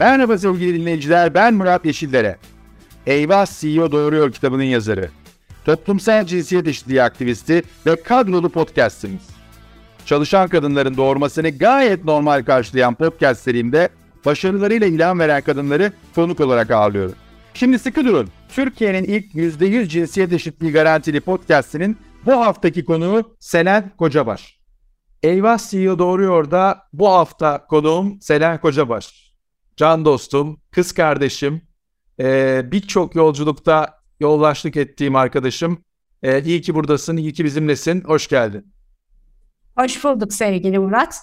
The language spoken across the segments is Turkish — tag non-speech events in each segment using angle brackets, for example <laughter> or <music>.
Merhaba sevgili dinleyiciler, ben Murat Yeşillere. Eyvah CEO Doğuruyor kitabının yazarı. Toplumsal cinsiyet eşitliği aktivisti ve kadrolu podcastimiz. Çalışan kadınların doğurmasını gayet normal karşılayan podcast serimde başarılarıyla ilan veren kadınları konuk olarak ağırlıyorum. Şimdi sıkı durun. Türkiye'nin ilk %100 cinsiyet eşitliği garantili podcastinin bu haftaki konuğu Selen Kocabaş. Eyvah CEO Doğuruyor da bu hafta konuğum Selen Kocabaş. Can dostum, kız kardeşim, e, birçok yolculukta yollaşlık ettiğim arkadaşım. E, iyi ki buradasın, iyi ki bizimlesin. Hoş geldin. Hoş bulduk sevgili Murat.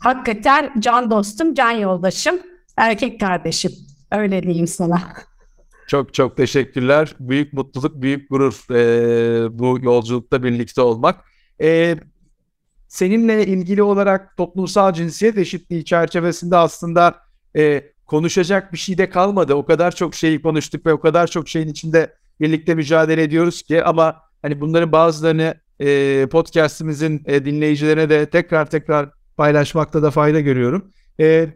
Hakikaten can dostum, can yoldaşım, erkek kardeşim. Öyle diyeyim sana. Çok çok teşekkürler. Büyük mutluluk, büyük gurur e, bu yolculukta birlikte olmak. E, seninle ilgili olarak toplumsal cinsiyet eşitliği çerçevesinde aslında e, konuşacak bir şey de kalmadı. O kadar çok şeyi konuştuk ve o kadar çok şeyin içinde birlikte mücadele ediyoruz ki ama hani bunların bazılarını e, podcastimizin e, dinleyicilerine de tekrar tekrar paylaşmakta da fayda görüyorum. E,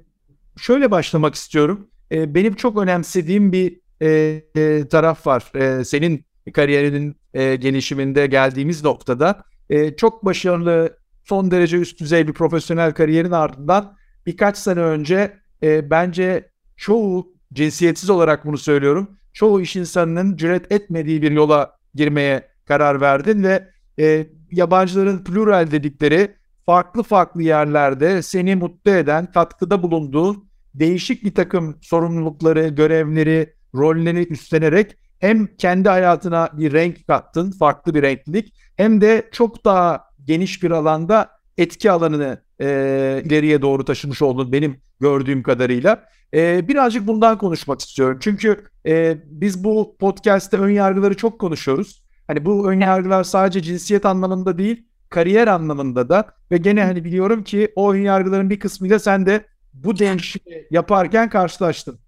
şöyle başlamak istiyorum. E, benim çok önemsediğim bir e, e, taraf var. E, senin kariyerinin e, gelişiminde geldiğimiz noktada e, çok başarılı, son derece üst düzey bir profesyonel kariyerin ardından birkaç sene önce e, bence çoğu cinsiyetsiz olarak bunu söylüyorum. Çoğu iş insanının cüret etmediği bir yola girmeye karar verdin ve e, yabancıların plural dedikleri farklı farklı yerlerde seni mutlu eden, katkıda bulunduğu değişik bir takım sorumlulukları, görevleri, rolleri üstlenerek hem kendi hayatına bir renk kattın, farklı bir renklilik hem de çok daha geniş bir alanda etki alanını e, ileriye doğru taşımış oldun benim gördüğüm kadarıyla. E, birazcık bundan konuşmak istiyorum. Çünkü e, biz bu podcast'te ön yargıları çok konuşuyoruz. Hani bu ön yargılar sadece cinsiyet anlamında değil, kariyer anlamında da ve gene hani biliyorum ki o ön yargıların bir kısmıyla sen de bu değişimi yaparken karşılaştın.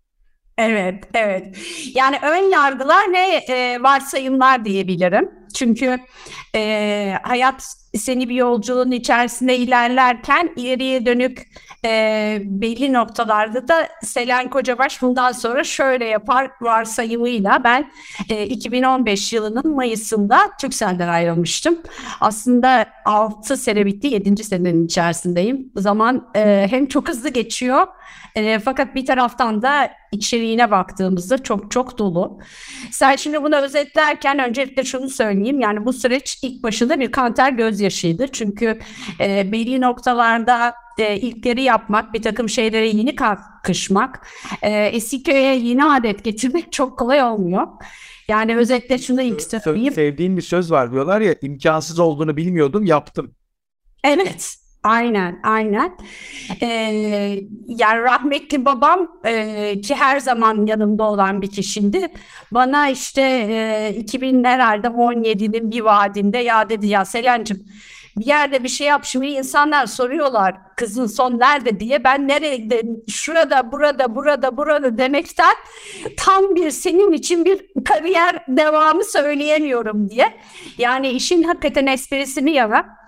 Evet, evet. Yani ön yargılar ne e, varsayımlar diyebilirim. Çünkü e, hayat seni bir yolculuğun içerisinde ilerlerken ileriye dönük e, belli noktalarda da Selen Kocabaş bundan sonra şöyle yapar varsayımıyla ben e, 2015 yılının Mayıs'ında Türkcell'den ayrılmıştım. Aslında 6 sene bitti 7. senenin içerisindeyim. Zaman e, hem çok hızlı geçiyor e, fakat bir taraftan da içeriğine baktığımızda çok çok dolu. Sen şimdi bunu özetlerken öncelikle şunu söyleyeyim. Yani bu süreç ilk başında bir kanter gözyaşıydı. Çünkü e, belli noktalarda e, ilkleri yapmak, bir takım şeylere yeni kalkışmak, e, eski köye yeni adet getirmek <laughs> çok kolay olmuyor. Yani özetle şunu ilk söyleyeyim. Sevdiğin bir söz var diyorlar ya imkansız olduğunu bilmiyordum yaptım. Evet. Aynen, aynen. Ee, yani rahmetli babam e, ki her zaman yanımda olan bir kişiydi. Bana işte e, 2000 herhalde 17'nin bir vaadinde ya dedi ya Selen'cim bir yerde bir şey yap şimdi insanlar soruyorlar kızın son nerede diye ben nerede şurada burada burada burada demekten tam bir senin için bir kariyer devamı söyleyemiyorum diye. Yani işin hakikaten esprisini yana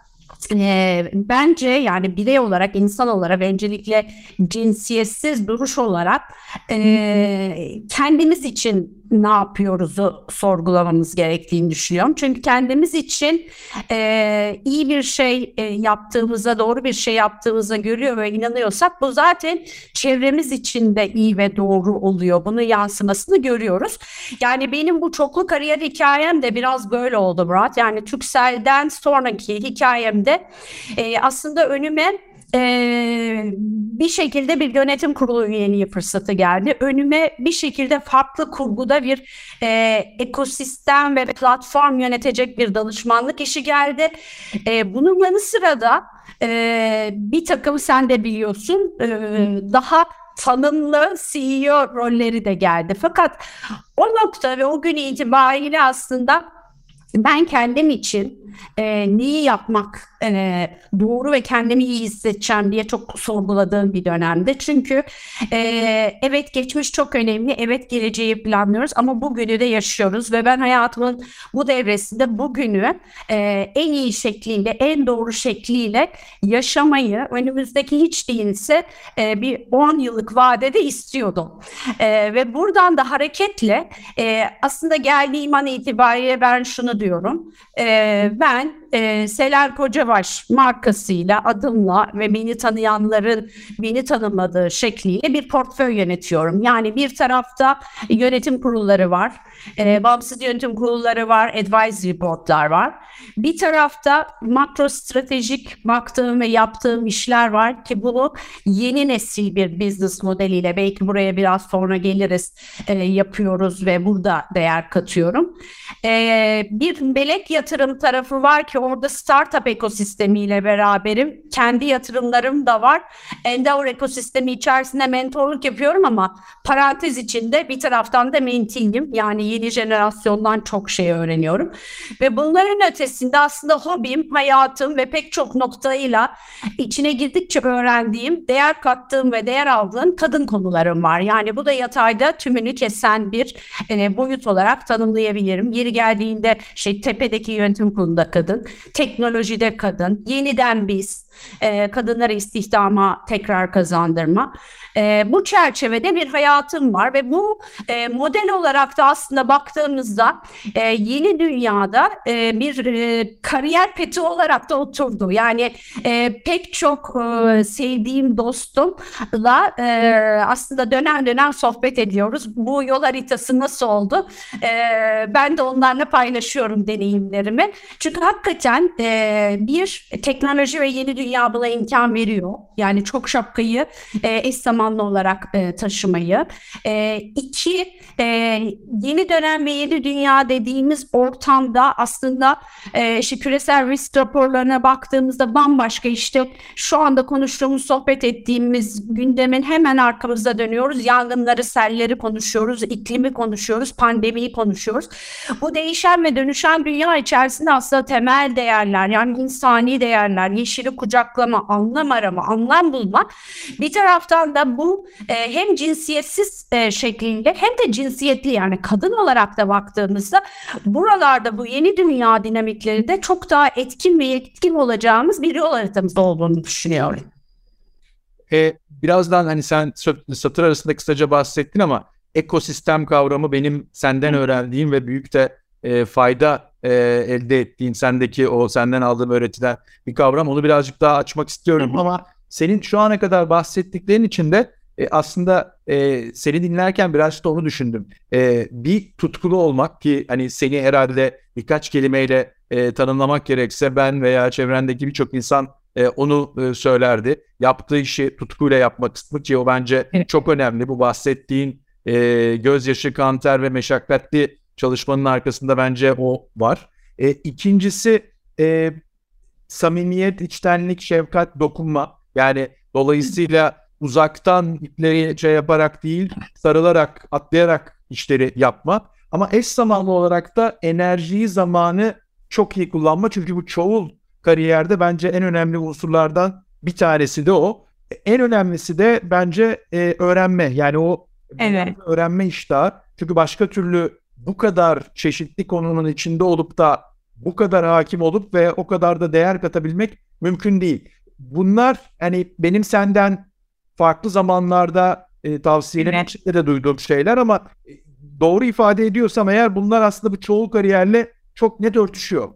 e, bence yani birey olarak, insan olarak öncelikle cinsiyetsiz duruş olarak e, kendimiz için ne yapıyoruzu sorgulamamız gerektiğini düşünüyorum. Çünkü kendimiz için e, iyi bir şey e, yaptığımıza, doğru bir şey yaptığımıza görüyor ve inanıyorsak bu zaten çevremiz için de iyi ve doğru oluyor. Bunun yansımasını görüyoruz. Yani benim bu çoklu kariyer hikayem de biraz böyle oldu Murat. Yani Türkcell'den sonraki hikayemde e, aslında önüme e, bir şekilde bir yönetim kurulu üyeliği fırsatı geldi. Önüme bir şekilde farklı kurguda bir e, ekosistem ve platform yönetecek bir danışmanlık işi geldi. E, bunun yanı sıra e, bir takım sen de biliyorsun e, daha tanımlı CEO rolleri de geldi. Fakat o nokta ve o gün itibariyle aslında ben kendim için e, neyi yapmak e, doğru ve kendimi iyi hissedeceğim diye çok sorguladığım bir dönemde. Çünkü e, evet geçmiş çok önemli, evet geleceği planlıyoruz ama bugünü de yaşıyoruz ve ben hayatımın bu devresinde bugünü e, en iyi şekliyle, en doğru şekliyle yaşamayı önümüzdeki hiç değilse e, bir 10 yıllık vadede istiyordum. E, ve buradan da hareketle e, aslında geldiğim an itibariyle ben şunu diyorum. E, ben e, Selen Kocavaş markasıyla, adımla ve beni tanıyanların beni tanımadığı şekliyle bir portföy yönetiyorum. Yani bir tarafta yönetim kurulları var, e, bağımsız yönetim kurulları var, advisory boardlar var. Bir tarafta makro stratejik baktığım ve yaptığım işler var ki bunu yeni nesil bir business modeliyle belki buraya biraz sonra geliriz e, yapıyoruz ve burada değer katıyorum. E, bir melek yatırım tarafı var ki orada startup ekosistemiyle beraberim. Kendi yatırımlarım da var. Endeavor ekosistemi içerisinde mentorluk yapıyorum ama parantez içinde bir taraftan da mentee'yim. Yani yeni jenerasyondan çok şey öğreniyorum. Ve bunların ötesinde aslında hobim, hayatım ve pek çok noktayla içine girdikçe öğrendiğim, değer kattığım ve değer aldığım kadın konularım var. Yani bu da yatayda tümünü kesen bir e, boyut olarak tanımlayabilirim. Yeri geldiğinde şey tepedeki yönetim kurulunda kadın, teknolojide kadın, yeniden biz, e, kadınlara istihdama tekrar kazandırma. E, bu çerçevede bir hayatım var ve bu e, model olarak da aslında baktığımızda e, yeni dünyada e, bir e, kariyer peti olarak da oturdu. Yani e, pek çok e, sevdiğim dostumla e, aslında dönem dönem sohbet ediyoruz. Bu yol haritası nasıl oldu? E, ben de onlarla paylaşıyorum deneyimlerimi. Çünkü hakikaten e, bir teknoloji ve yeni dünya buna imkan veriyor. Yani çok şapkayı e, eş zamanlı olarak e, taşımayı. E, iki, e, yeni dönem ve yeni dünya dediğimiz ortamda aslında e, işte küresel risk raporlarına baktığımızda bambaşka işte şu anda konuştuğumuz, sohbet ettiğimiz gündemin hemen arkamızda dönüyoruz. Yangınları, selleri konuşuyoruz, iklimi konuşuyoruz, pandemiyi konuşuyoruz. Bu değişen ve dönüşen dünya içerisinde aslında temel değerler yani insani değerler, yeşili kucaklama, anlam arama, anlam bulma. Bir taraftan da bu e, hem cinsiyetsiz e, şekliyle hem de cinsiyetli yani kadın olarak da baktığımızda buralarda bu yeni dünya dinamikleri de çok daha etkin ve etkin olacağımız bir yol haritamızda olduğunu düşünüyorum. E, birazdan hani sen satır arasında kısaca bahsettin ama ekosistem kavramı benim senden öğrendiğim ve büyük de e, fayda e, elde ettiğin sendeki o senden aldığım öğretiden bir kavram. Onu birazcık daha açmak istiyorum ama senin şu ana kadar bahsettiklerin içinde e, aslında e, seni dinlerken birazcık da onu düşündüm. E, bir tutkulu olmak ki hani seni herhalde birkaç kelimeyle e, tanımlamak gerekse ben veya çevrendeki birçok insan e, onu e, söylerdi. Yaptığı işi tutkuyla yapmak istemek ki o bence çok önemli. Bu bahsettiğin e, gözyaşı, kanter ve meşakkatli çalışmanın arkasında bence o var. E, ikincisi e, samimiyet, içtenlik, şefkat, dokunma. Yani dolayısıyla uzaktan ipleri şey yaparak değil, sarılarak, atlayarak işleri yapma. Ama eş zamanlı olarak da enerjiyi, zamanı çok iyi kullanma. Çünkü bu çoğul kariyerde bence en önemli unsurlardan bir tanesi de o. En önemlisi de bence e, öğrenme. Yani o evet. öğrenme iştahı. Çünkü başka türlü bu kadar çeşitli konunun içinde olup da bu kadar hakim olup ve o kadar da değer katabilmek mümkün değil. Bunlar hani benim senden farklı zamanlarda e, tavsiyelerin evet. içinde de duyduğum şeyler ama e, doğru ifade ediyorsam eğer bunlar aslında bu çoğu kariyerle çok net örtüşüyor.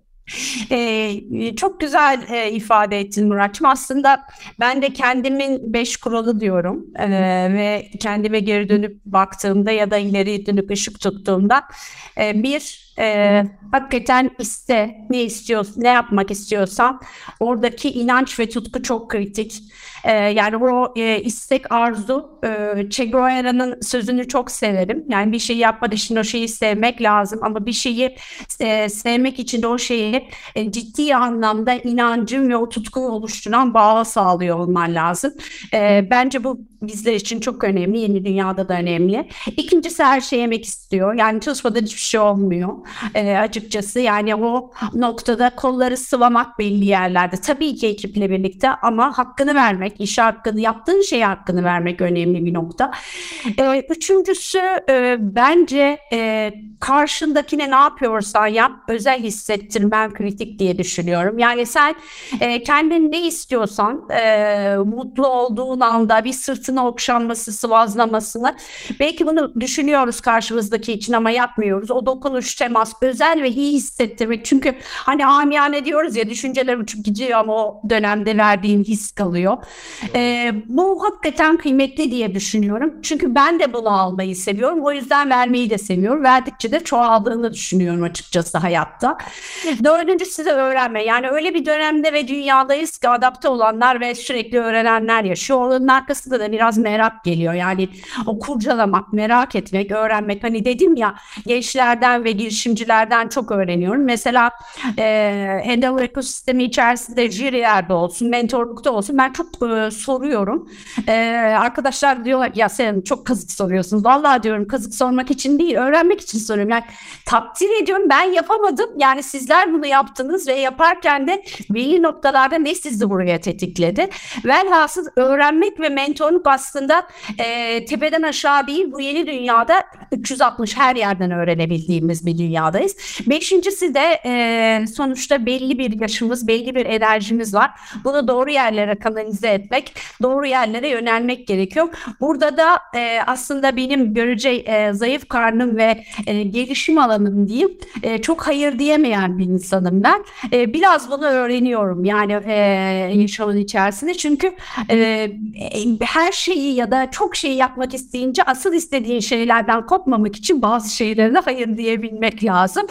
Ee, çok güzel e, ifade ettin Muratçım. Aslında ben de kendimin beş kuralı diyorum ee, ve kendime geri dönüp baktığımda ya da ileri dönüp ışık tuttuğumda e, bir e, hakikaten iste ne istiyorsun ne yapmak istiyorsan oradaki inanç ve tutku çok kritik. E, yani o e, istek arzu e, Che Guevara'nın sözünü çok severim. Yani bir şeyi yapmak için o şeyi sevmek lazım ama bir şeyi e, sevmek için de o şeyi e, ciddi anlamda inancın ve o tutkuyu oluşturan bağ sağlıyor olman lazım. E, bence bu bizler için çok önemli. Yeni dünyada da önemli. İkincisi her şey yemek istiyor. Yani çalışmadan hiçbir şey olmuyor. e, açıkçası. Yani o noktada kolları sıvamak belli yerlerde. Tabii ki ekiple birlikte ama hakkını vermek, iş hakkını, yaptığın şey hakkını vermek önemli bir nokta. E, üçüncüsü e, bence e, karşındakine ne yapıyorsan yap, özel hissettirmen kritik diye düşünüyorum. Yani sen e, kendin ne istiyorsan, e, mutlu olduğun anda bir sırtına okşanması, sıvazlamasını belki bunu düşünüyoruz karşımızdaki için ama yapmıyoruz. O dokunuş, temas, özel ve iyi hissettirmek. Çünkü hani amiyane diyoruz ya düşünceler uçup gidiyor ama o dönemde verdiğin his kalıyor. E, bu hakikaten kıymetli diye düşünüyorum. Çünkü ben de bunu almayı seviyorum. O yüzden vermeyi de seviyorum. Verdikçe de çoğaldığını düşünüyorum açıkçası hayatta. Dördüncüsü de öğrenme. Yani öyle bir dönemde ve dünyadayız ki adapte olanlar ve sürekli öğrenenler yaşıyor. Onun arkasında da biraz merak geliyor. Yani o kurcalamak, merak etmek, öğrenmek. Hani dedim ya gençlerden ve girişimcilerden çok öğreniyorum. Mesela e, Endeavor ekosistemi içerisinde jürilerde olsun, mentorlukta olsun ben çok e, soruyorum. E, arkadaşlar diyorlar ya sen çok kazık soruyorsun. Vallahi diyorum kazık sormak için değil, öğrenmek için soruyorum. Yani takdir ediyorum ben yapamadım. Yani sizler bunu yaptınız ve yaparken de belli noktalarda ne sizi buraya tetikledi. Velhasıl öğrenmek ve mentorluk aslında e, tepeden aşağı değil bu yeni dünyada 360 her yerden öğrenebildiğimiz bir dünyadayız. Beşincisi de e, sonuçta belli bir yaşımız, belli bir enerjimiz var. Bunu doğru yerlere kanalize etmek, doğru yerlere yönelmek gerekiyor. Burada da e, aslında benim görece e, zayıf karnım ve e, gelişim alanım diyeyim e, çok hayır diyemeyen bir insanım ben. E, biraz bunu öğreniyorum yani e, yaşamın içerisinde çünkü e, her şeyi ya da çok şeyi yapmak isteyince asıl istediğin şeylerden kopmamak için bazı şeylerine hayır diyebilmek lazım.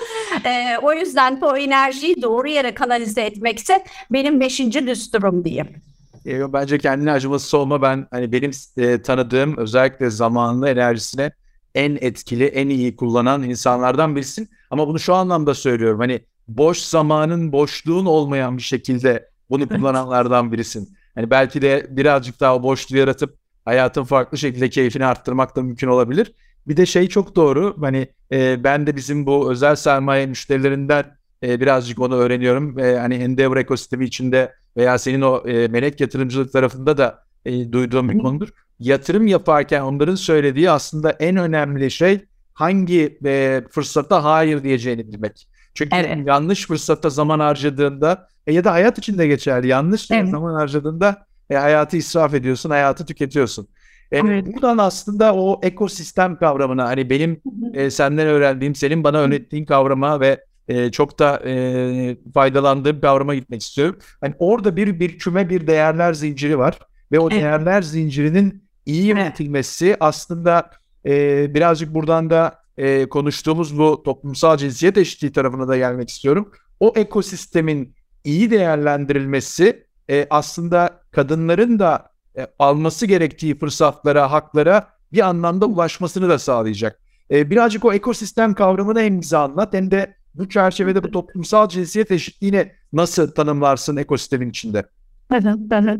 E, o yüzden bu enerjiyi doğru yere kanalize etmekse benim beşinci düsturum diyeyim. E, bence kendine acımasız olma ben hani benim e, tanıdığım özellikle zamanlı enerjisine en etkili, en iyi kullanan insanlardan birisin. Ama bunu şu anlamda söylüyorum. Hani boş zamanın, boşluğun olmayan bir şekilde bunu kullananlardan birisin. Hani belki de birazcık daha boşluğu yaratıp hayatın farklı şekilde keyfini arttırmak da mümkün olabilir. Bir de şey çok doğru. Hani e, ben de bizim bu özel sermaye müşterilerinden e, birazcık onu öğreniyorum. E, hani Endeavor ekosistemi içinde veya senin o e, melek yatırımcılık tarafında da e, duyduğum bir konudur. Yatırım yaparken onların söylediği aslında en önemli şey hangi e, fırsata hayır diyeceğini bilmek. Çünkü evet. yanlış fırsatta zaman harcadığında e, ya da hayat içinde geçerli yanlış evet. zaman harcadığında e, hayatı israf ediyorsun, hayatı tüketiyorsun. E, evet. Buradan aslında o ekosistem kavramına hani benim e, senden öğrendiğim, senin bana öğrettiğin kavrama ve e, çok da e, faydalandığım kavrama gitmek istiyorum. Hani orada bir bir küme bir değerler zinciri var ve o evet. değerler zincirinin iyi yönetilmesi evet. aslında e, birazcık buradan da e, konuştuğumuz bu toplumsal cinsiyet eşitliği tarafına da gelmek istiyorum. O ekosistemin iyi değerlendirilmesi e, aslında kadınların da e, alması gerektiği fırsatlara, haklara bir anlamda ulaşmasını da sağlayacak. E, birazcık o ekosistem kavramını hem bize anlat hem de bu çerçevede bu toplumsal cinsiyet eşitliğini nasıl tanımlarsın ekosistemin içinde? Evet, evet.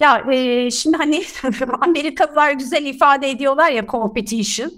Ya e, şimdi hani <laughs> Amerikalılar güzel ifade ediyorlar ya competition.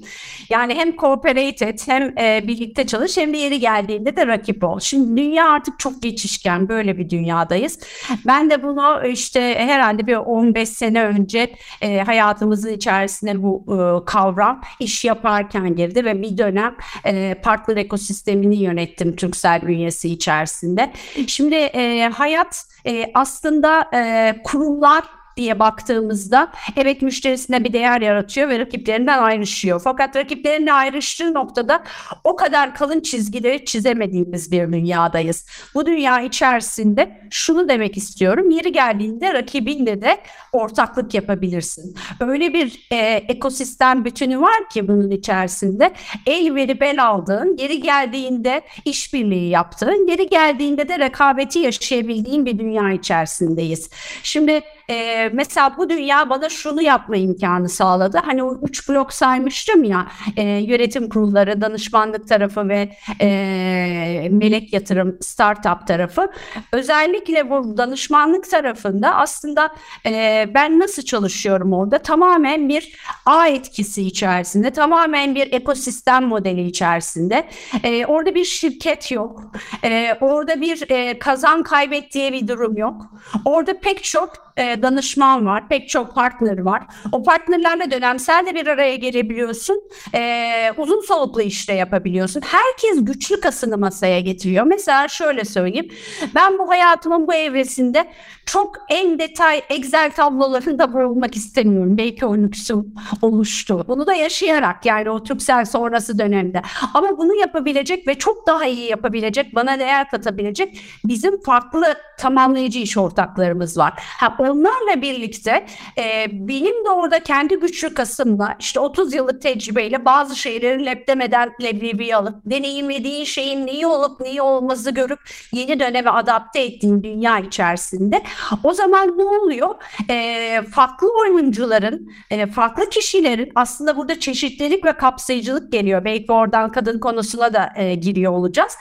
Yani hem cooperated hem e, birlikte çalış hem de yeri geldiğinde de rakip ol. Şimdi dünya artık çok geçişken böyle bir dünyadayız. Ben de bunu işte herhalde bir 15 sene önce e, hayatımızın içerisinde bu e, kavram iş yaparken girdi ve bir dönem e, partner ekosistemini yönettim Türksel bünyesi içerisinde. Şimdi e, hayat e, aslında e, kurumlar diye baktığımızda evet müşterisine bir değer yaratıyor ve rakiplerinden ayrışıyor. Fakat rakiplerinden ayrıştığı noktada o kadar kalın çizgileri çizemediğimiz bir dünyadayız. Bu dünya içerisinde şunu demek istiyorum. Yeri geldiğinde rakibinle de ortaklık yapabilirsin. Öyle bir e, ekosistem bütünü var ki bunun içerisinde el verip el aldığın, geri geldiğinde işbirliği yaptığın, geri geldiğinde de rekabeti yaşayabildiğin bir dünya içerisindeyiz. Şimdi e, mesela bu dünya bana şunu yapma imkanı sağladı. Hani o üç blok saymıştım ya e, yönetim kurulları, danışmanlık tarafı ve e, melek yatırım startup tarafı. Özellikle bu danışmanlık tarafında aslında e, ben nasıl çalışıyorum orada? Tamamen bir ağ etkisi içerisinde, tamamen bir ekosistem modeli içerisinde. E, orada bir şirket yok. E, orada bir e, kazan kaybet diye bir durum yok. Orada pek çok e, danışman var, pek çok partner var. O partnerlerle dönemsel de bir araya gelebiliyorsun. E, uzun soluklu işte yapabiliyorsun. Herkes güçlü kasını masaya getiriyor. Mesela şöyle söyleyeyim. Ben bu hayatımın bu evresinde çok en detay Excel tablolarında bulunmak istemiyorum. Belki o lüksüm oluştu. Bunu da yaşayarak yani o Türksel sonrası dönemde. Ama bunu yapabilecek ve çok daha iyi yapabilecek, bana değer katabilecek bizim farklı tamamlayıcı iş ortaklarımız var. Ha, onlarla birlikte e, benim de orada kendi güçlü kasımla işte 30 yıllık tecrübeyle bazı şeyleri lep demeden leblebi alıp deneyimlediğin şeyin neyi olup neyi olmazı görüp yeni döneme adapte ettiğin dünya içerisinde o zaman ne oluyor? E, farklı oyuncuların, e, farklı kişilerin aslında burada çeşitlilik ve kapsayıcılık geliyor. Belki oradan kadın konusuna da e, giriyor olacağız.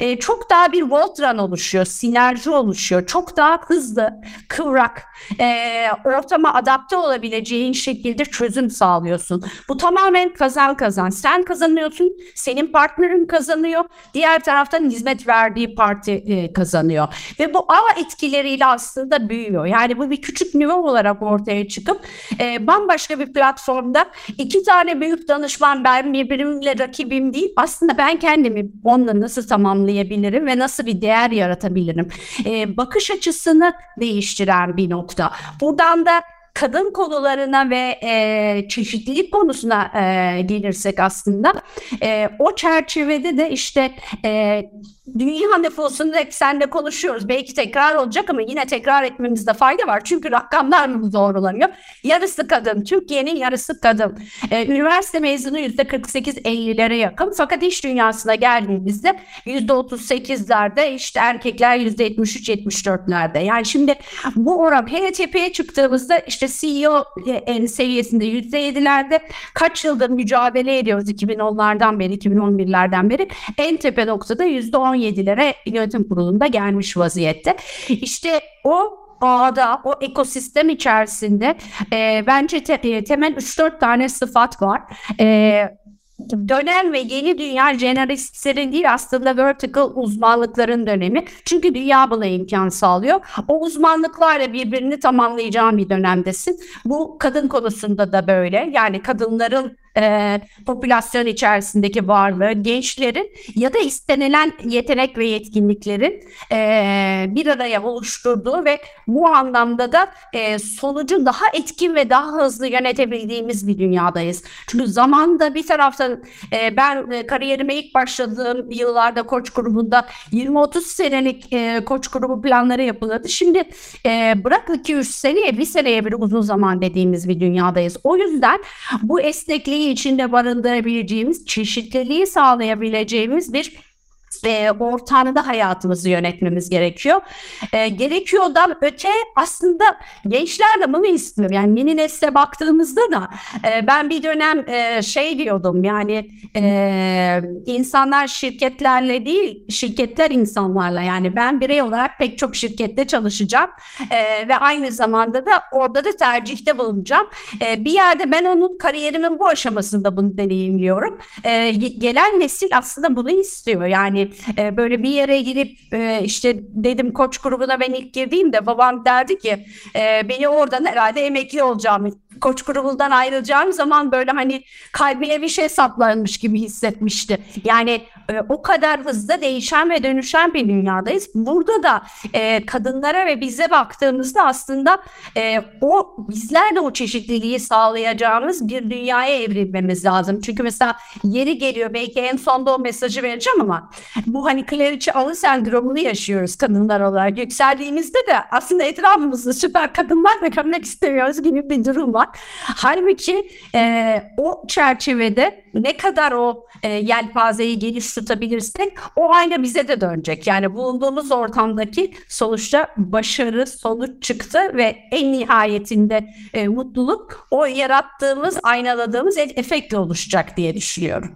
E, çok daha bir Voltran oluşuyor, sinerji oluşuyor. Çok daha hızlı, kıvrak, e, ortama adapte olabileceğin şekilde çözüm sağlıyorsun. Bu tamamen kazan kazan. Sen kazanıyorsun, senin partnerin kazanıyor, diğer taraftan hizmet verdiği parti e, kazanıyor. Ve bu ağ etkileriyle aslında büyüyor. Yani bu bir küçük nüve olarak ortaya çıkıp e, bambaşka bir platformda iki tane büyük danışman ben birbirimle rakibim değil. Aslında ben kendimi onunla nasıl tamamlayabilirim ve nasıl bir değer yaratabilirim. E, bakış açısını değiştiren bir nokta. Buradan da kadın konularına ve e, çeşitlilik konusuna e, gelirsek aslında e, o çerçevede de işte e, dünya nüfusunu hep senle konuşuyoruz. Belki tekrar olacak ama yine tekrar etmemizde fayda var. Çünkü rakamlar doğrulanıyor? Yarısı kadın. Türkiye'nin yarısı kadın. Ee, üniversite mezunu yüzde 48-50'lere yakın. Fakat iş dünyasına geldiğimizde yüzde 38'lerde işte erkekler yüzde 73-74'lerde. Yani şimdi bu oran hele tepeye çıktığımızda işte CEO seviyesinde yüzde 7'lerde kaç yıldır mücadele ediyoruz 2010'lardan beri 2011'lerden beri en tepe noktada yüzde 17'lere yönetim kurulunda gelmiş vaziyette. İşte o ağda, o ekosistem içerisinde e, bence te, temel 3-4 tane sıfat var. E, dönem ve yeni dünya generalistlerin değil aslında vertical uzmanlıkların dönemi. Çünkü dünya buna imkan sağlıyor. O uzmanlıklarla birbirini tamamlayacağın bir dönemdesin. Bu kadın konusunda da böyle. Yani kadınların e, popülasyon içerisindeki varlığı, gençlerin ya da istenilen yetenek ve yetkinliklerin e, bir araya oluşturduğu ve bu anlamda da e, sonucu daha etkin ve daha hızlı yönetebildiğimiz bir dünyadayız. Çünkü zamanda bir taraftan e, ben e, kariyerime ilk başladığım yıllarda koç grubunda 20-30 senelik e, koç grubu planları yapılırdı. Şimdi e, bırak 2-3 seneye bir seneye bir uzun zaman dediğimiz bir dünyadayız. O yüzden bu esnekliği içinde barındırabileceğimiz, çeşitliliği sağlayabileceğimiz bir e, ortamda hayatımızı yönetmemiz gerekiyor. E, gerekiyordan öte aslında gençler de bunu istiyor. Yani yeni nesle baktığımızda da e, ben bir dönem e, şey diyordum yani e, insanlar şirketlerle değil şirketler insanlarla yani ben birey olarak pek çok şirkette çalışacağım e, ve aynı zamanda da orada da tercihte bulunacağım. E, bir yerde ben onun kariyerimin bu aşamasında bunu deneyimliyorum. E, gelen nesil aslında bunu istiyor yani e, böyle bir yere girip e, işte dedim koç grubuna ben ilk girdiğimde babam derdi ki e, beni oradan herhalde emekli olacağım koç grubundan ayrılacağım zaman böyle hani kalbine bir şey saplanmış gibi hissetmişti. Yani e, o kadar hızlı değişen ve dönüşen bir dünyadayız. Burada da e, kadınlara ve bize baktığımızda aslında e, o bizler de o çeşitliliği sağlayacağımız bir dünyaya evrilmemiz lazım. Çünkü mesela yeri geliyor belki en sonda o mesajı vereceğim ama bu hani kleriçe alı sendromunu yaşıyoruz kadınlar olarak. Yükseldiğimizde de aslında etrafımızda süper kadınlar ve görmek istemiyoruz gibi bir durum var. Halbuki e, o çerçevede ne kadar o e, yelpazeyi geniş tutabilirsek o ayna bize de dönecek. Yani bulunduğumuz ortamdaki sonuçta başarı, sonuç çıktı ve en nihayetinde e, mutluluk o yarattığımız, aynaladığımız efektle oluşacak diye düşünüyorum.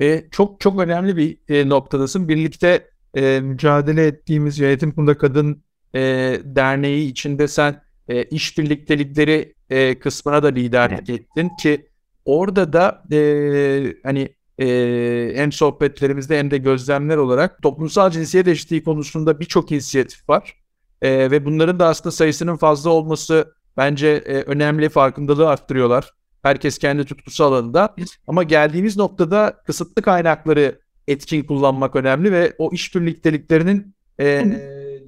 E, çok çok önemli bir e, noktadasın. Birlikte e, mücadele ettiğimiz Yönetim Kurulu'nda Kadın e, Derneği içinde sen e, iş birliktelikleri e, kısmına da liderlik evet. ettin ki orada da e, hani e, hem sohbetlerimizde hem de gözlemler olarak toplumsal cinsiyet eşitliği konusunda birçok inisiyatif var. E, ve bunların da aslında sayısının fazla olması bence e, önemli farkındalığı arttırıyorlar. Herkes kendi tutkusu alanında. Ama geldiğimiz noktada kısıtlı kaynakları etkin kullanmak önemli ve o iş birlikteliklerinin e,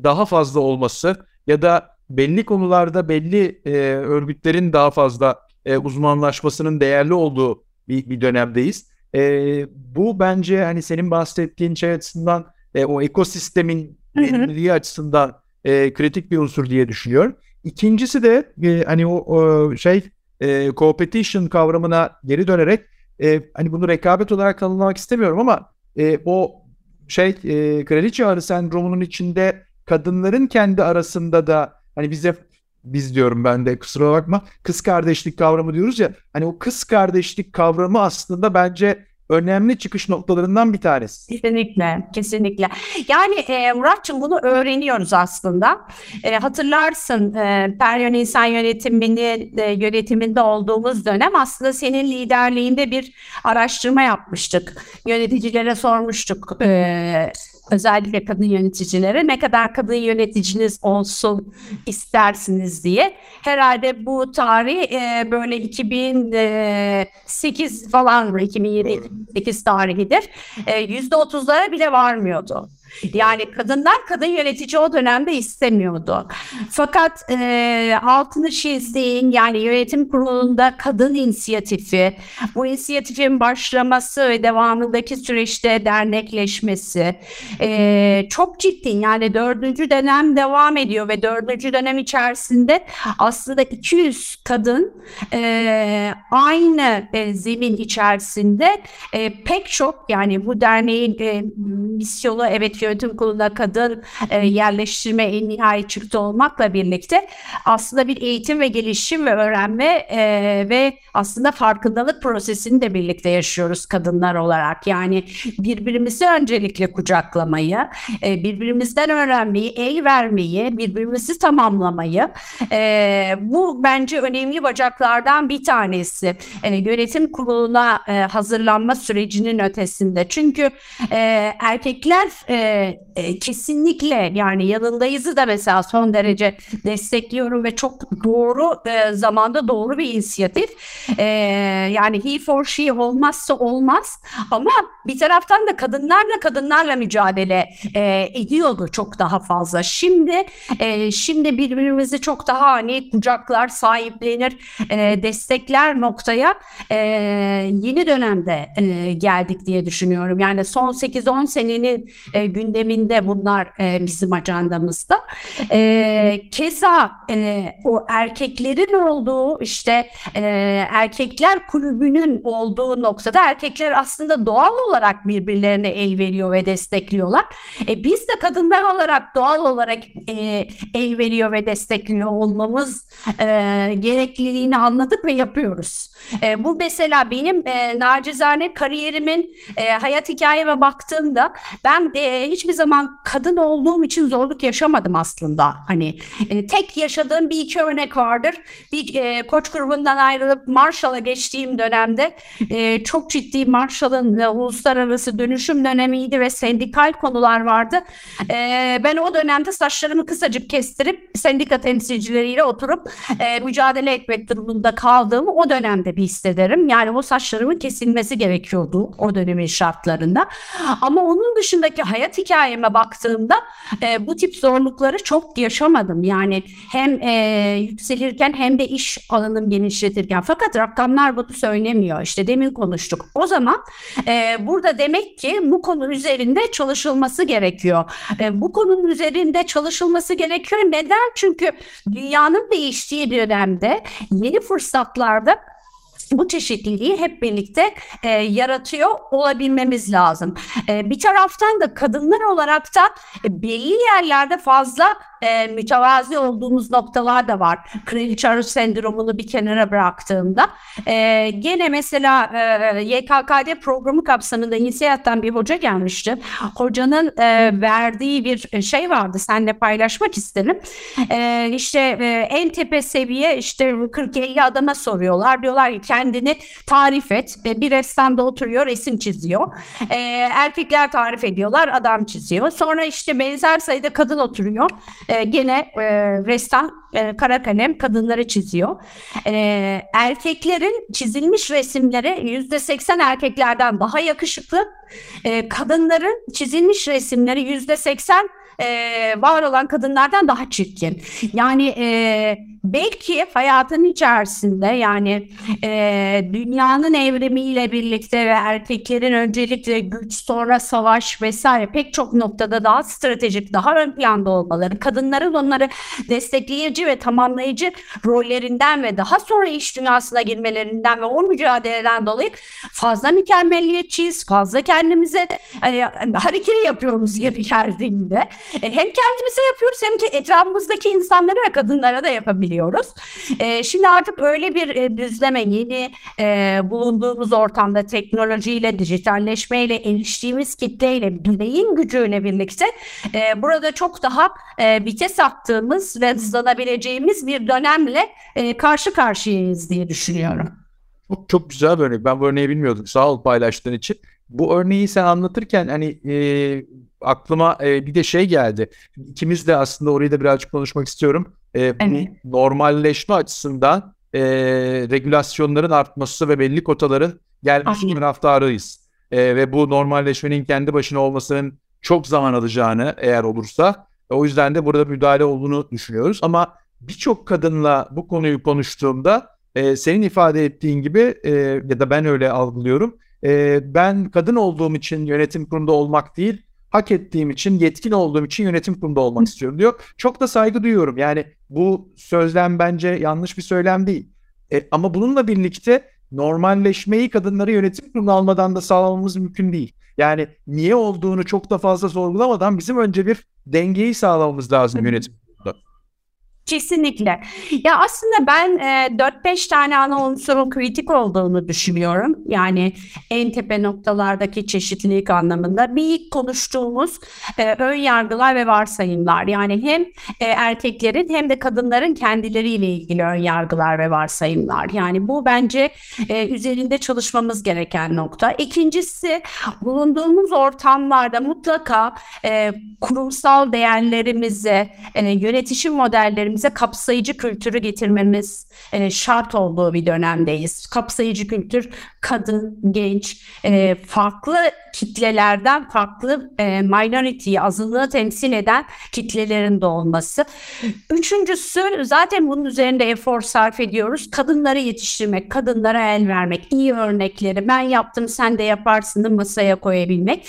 daha fazla olması ya da belli konularda belli e, örgütlerin daha fazla e, uzmanlaşmasının değerli olduğu bir, bir dönemdeyiz. E, bu bence hani senin bahsettiğin şey açısından e, o ekosistemin verimliliği açısından e, kritik bir unsur diye düşünüyorum. İkincisi de e, hani o, o şey e, competition kavramına geri dönerek e, hani bunu rekabet olarak tanımlamak istemiyorum ama e, o şey e, kraliçe arı sendromunun içinde kadınların kendi arasında da hani bize biz diyorum ben de kusura bakma kız kardeşlik kavramı diyoruz ya hani o kız kardeşlik kavramı aslında bence önemli çıkış noktalarından bir tanesi. Kesinlikle, kesinlikle. Yani e, Muratçım bunu öğreniyoruz aslında. E, hatırlarsın e, Peryon İnsan Yönetimini e, yönetiminde olduğumuz dönem aslında senin liderliğinde bir araştırma yapmıştık. Yöneticilere sormuştuk. E, özellikle kadın yöneticilere ne kadar kadın yöneticiniz olsun istersiniz diye. Herhalde bu tarih e, böyle 2008 falan 2008 tarihidir. E, %30'lara bile varmıyordu. Yani kadınlar kadın yönetici o dönemde istemiyordu. Fakat e, altını çizdiğin yani yönetim kurulunda kadın inisiyatifi, bu inisiyatifin başlaması ve devamındaki süreçte dernekleşmesi e, çok ciddi. Yani dördüncü dönem devam ediyor ve dördüncü dönem içerisinde aslında 200 kadın e, aynı e, zemin içerisinde e, pek çok yani bu derneğin e, misyonu evet yönetim kuruluna kadın e, yerleştirme en nihai çıktı olmakla birlikte aslında bir eğitim ve gelişim ve öğrenme e, ve aslında farkındalık prosesini de birlikte yaşıyoruz kadınlar olarak. Yani birbirimizi öncelikle kucaklamayı, e, birbirimizden öğrenmeyi, el vermeyi, birbirimizi tamamlamayı e, bu bence önemli bacaklardan bir tanesi. E, yönetim kuruluna e, hazırlanma sürecinin ötesinde. Çünkü e, erkekler e, e, kesinlikle yani yanındayızı da mesela son derece destekliyorum ve çok doğru e, zamanda doğru bir inisiyatif. E, yani he for she olmazsa olmaz ama bir taraftan da kadınlarla kadınlarla mücadele e, ediyordu çok daha fazla. Şimdi e, şimdi birbirimizi çok daha hani kucaklar sahiplenir e, destekler noktaya e, yeni dönemde e, geldik diye düşünüyorum. Yani son 8-10 senenin e, gündeminde bunlar e, bizim ajandamızda. E, keza e, o erkeklerin olduğu işte e, erkekler kulübünün olduğu noktada erkekler aslında doğal olarak birbirlerine el veriyor ve destekliyorlar. E, biz de kadınlar olarak doğal olarak e, el veriyor ve destekliyor olmamız e, gerekliliğini anladık ve yapıyoruz. E, bu mesela benim e, nacizane kariyerimin e, hayat hikayeme baktığımda ben e, hiçbir zaman kadın olduğum için zorluk yaşamadım aslında. Hani e, tek yaşadığım bir iki örnek vardır. Bir e, koç grubundan ayrılıp Marshall'a geçtiğim dönemde e, çok ciddi Marshall'ın e, uluslararası dönüşüm dönemiydi ve sendikal konular vardı. E, ben o dönemde saçlarımı kısacık kestirip sendika temsilcileriyle oturup e, mücadele etmek durumunda kaldığımı o dönemde bir hissederim. Yani o saçlarımın kesilmesi gerekiyordu o dönemin şartlarında. Ama onun dışındaki hayat hikayeme baktığımda e, bu tip zorlukları çok yaşamadım. Yani hem e, yükselirken hem de iş alanım genişletirken. Fakat rakamlar bunu söylemiyor. İşte demin konuştuk. O zaman e, burada demek ki bu konu üzerinde çalışılması gerekiyor. E, bu konunun üzerinde çalışılması gerekiyor. Neden? Çünkü dünyanın değiştiği dönemde yeni fırsatlarda bu çeşitliliği hep birlikte e, yaratıyor olabilmemiz lazım. E, bir taraftan da kadınlar olarak da e, belli yerlerde fazla e, mütevazi olduğumuz noktalar da var. Kraliçe arı sendromunu bir kenara bıraktığımda. E, gene mesela e, YKKD programı kapsamında İnsiyat'tan bir hoca gelmişti. Hocanın e, verdiği bir şey vardı. Seninle paylaşmak isterim. E, işte e, en tepe seviye işte 40-50 adama soruyorlar. Diyorlar ki kendini tarif et. E, bir ressamda oturuyor resim çiziyor. E, erkekler tarif ediyorlar adam çiziyor. Sonra işte benzer sayıda kadın oturuyor e, gene e, ressam e, kara kalem kadınları çiziyor. E, erkeklerin çizilmiş resimleri yüzde seksen erkeklerden daha yakışıklı. E, kadınların çizilmiş resimleri yüzde seksen e, var olan kadınlardan daha çirkin. Yani e, belki hayatın içerisinde yani e, dünyanın evrimiyle birlikte ve erkeklerin öncelikle güç sonra savaş vesaire pek çok noktada daha stratejik, daha ön planda olmaları, kadınların onları destekleyici ve tamamlayıcı rollerinden ve daha sonra iş dünyasına girmelerinden ve o mücadeleden dolayı fazla mükemmelliyetçiyiz, fazla kendimize e, hareketi yapıyoruz gibi geldiğinde e, hem kendimize yapıyoruz hem de etrafımızdaki insanlara ve kadınlara da yapabiliyoruz. E, şimdi artık öyle bir e, düzleme yeni e, bulunduğumuz ortamda teknolojiyle, dijitalleşmeyle, eriştiğimiz kitleyle, bireyin gücüyle birlikte burada çok daha e, vites attığımız ve hızlanabileceğimiz bir dönemle e, karşı karşıyayız diye düşünüyorum. Çok, çok güzel bir örnek. Ben bu örneği bilmiyordum. Sağ ol paylaştığın için. Bu örneği sen anlatırken hani e, aklıma e, bir de şey geldi. İkimiz de aslında orayı da birazcık konuşmak istiyorum. E, evet. Normalleşme açısından e, regülasyonların artması ve belli kotaların gelmesi taraftarıyız. E, ve bu normalleşmenin kendi başına olmasının çok zaman alacağını eğer olursa o yüzden de burada müdahale olduğunu düşünüyoruz. Ama birçok kadınla bu konuyu konuştuğumda e, senin ifade ettiğin gibi e, ya da ben öyle algılıyorum. E, ben kadın olduğum için yönetim kurumunda olmak değil, hak ettiğim için, yetkin olduğum için yönetim kurumunda olmak istiyorum diyor. Çok da saygı duyuyorum. Yani bu sözlem bence yanlış bir söylem değil. E, ama bununla birlikte normalleşmeyi kadınları yönetim kurumuna almadan da sağlamamız mümkün değil. Yani niye olduğunu çok da fazla sorgulamadan bizim önce bir dengeyi sağlamamız lazım yönetim Kesinlikle. Ya aslında ben e, 4-5 tane ana unsurun kritik olduğunu düşünüyorum. Yani en tepe noktalardaki çeşitlilik anlamında. Bir ilk konuştuğumuz e, ön yargılar ve varsayımlar. Yani hem e, erkeklerin hem de kadınların kendileriyle ilgili ön yargılar ve varsayımlar. Yani bu bence e, üzerinde çalışmamız gereken nokta. İkincisi bulunduğumuz ortamlarda mutlaka e, kurumsal değerlerimizi, e, yönetişim modellerimizi bize kapsayıcı kültürü getirmemiz e, şart olduğu bir dönemdeyiz. Kapsayıcı kültür kadın, genç, e, farklı kitlelerden farklı e, minority'yi, azınlığı temsil eden kitlelerin de olması. Üçüncüsü zaten bunun üzerinde efor sarf ediyoruz. Kadınları yetiştirmek, kadınlara el vermek, iyi örnekleri ben yaptım sen de yaparsın masaya koyabilmek.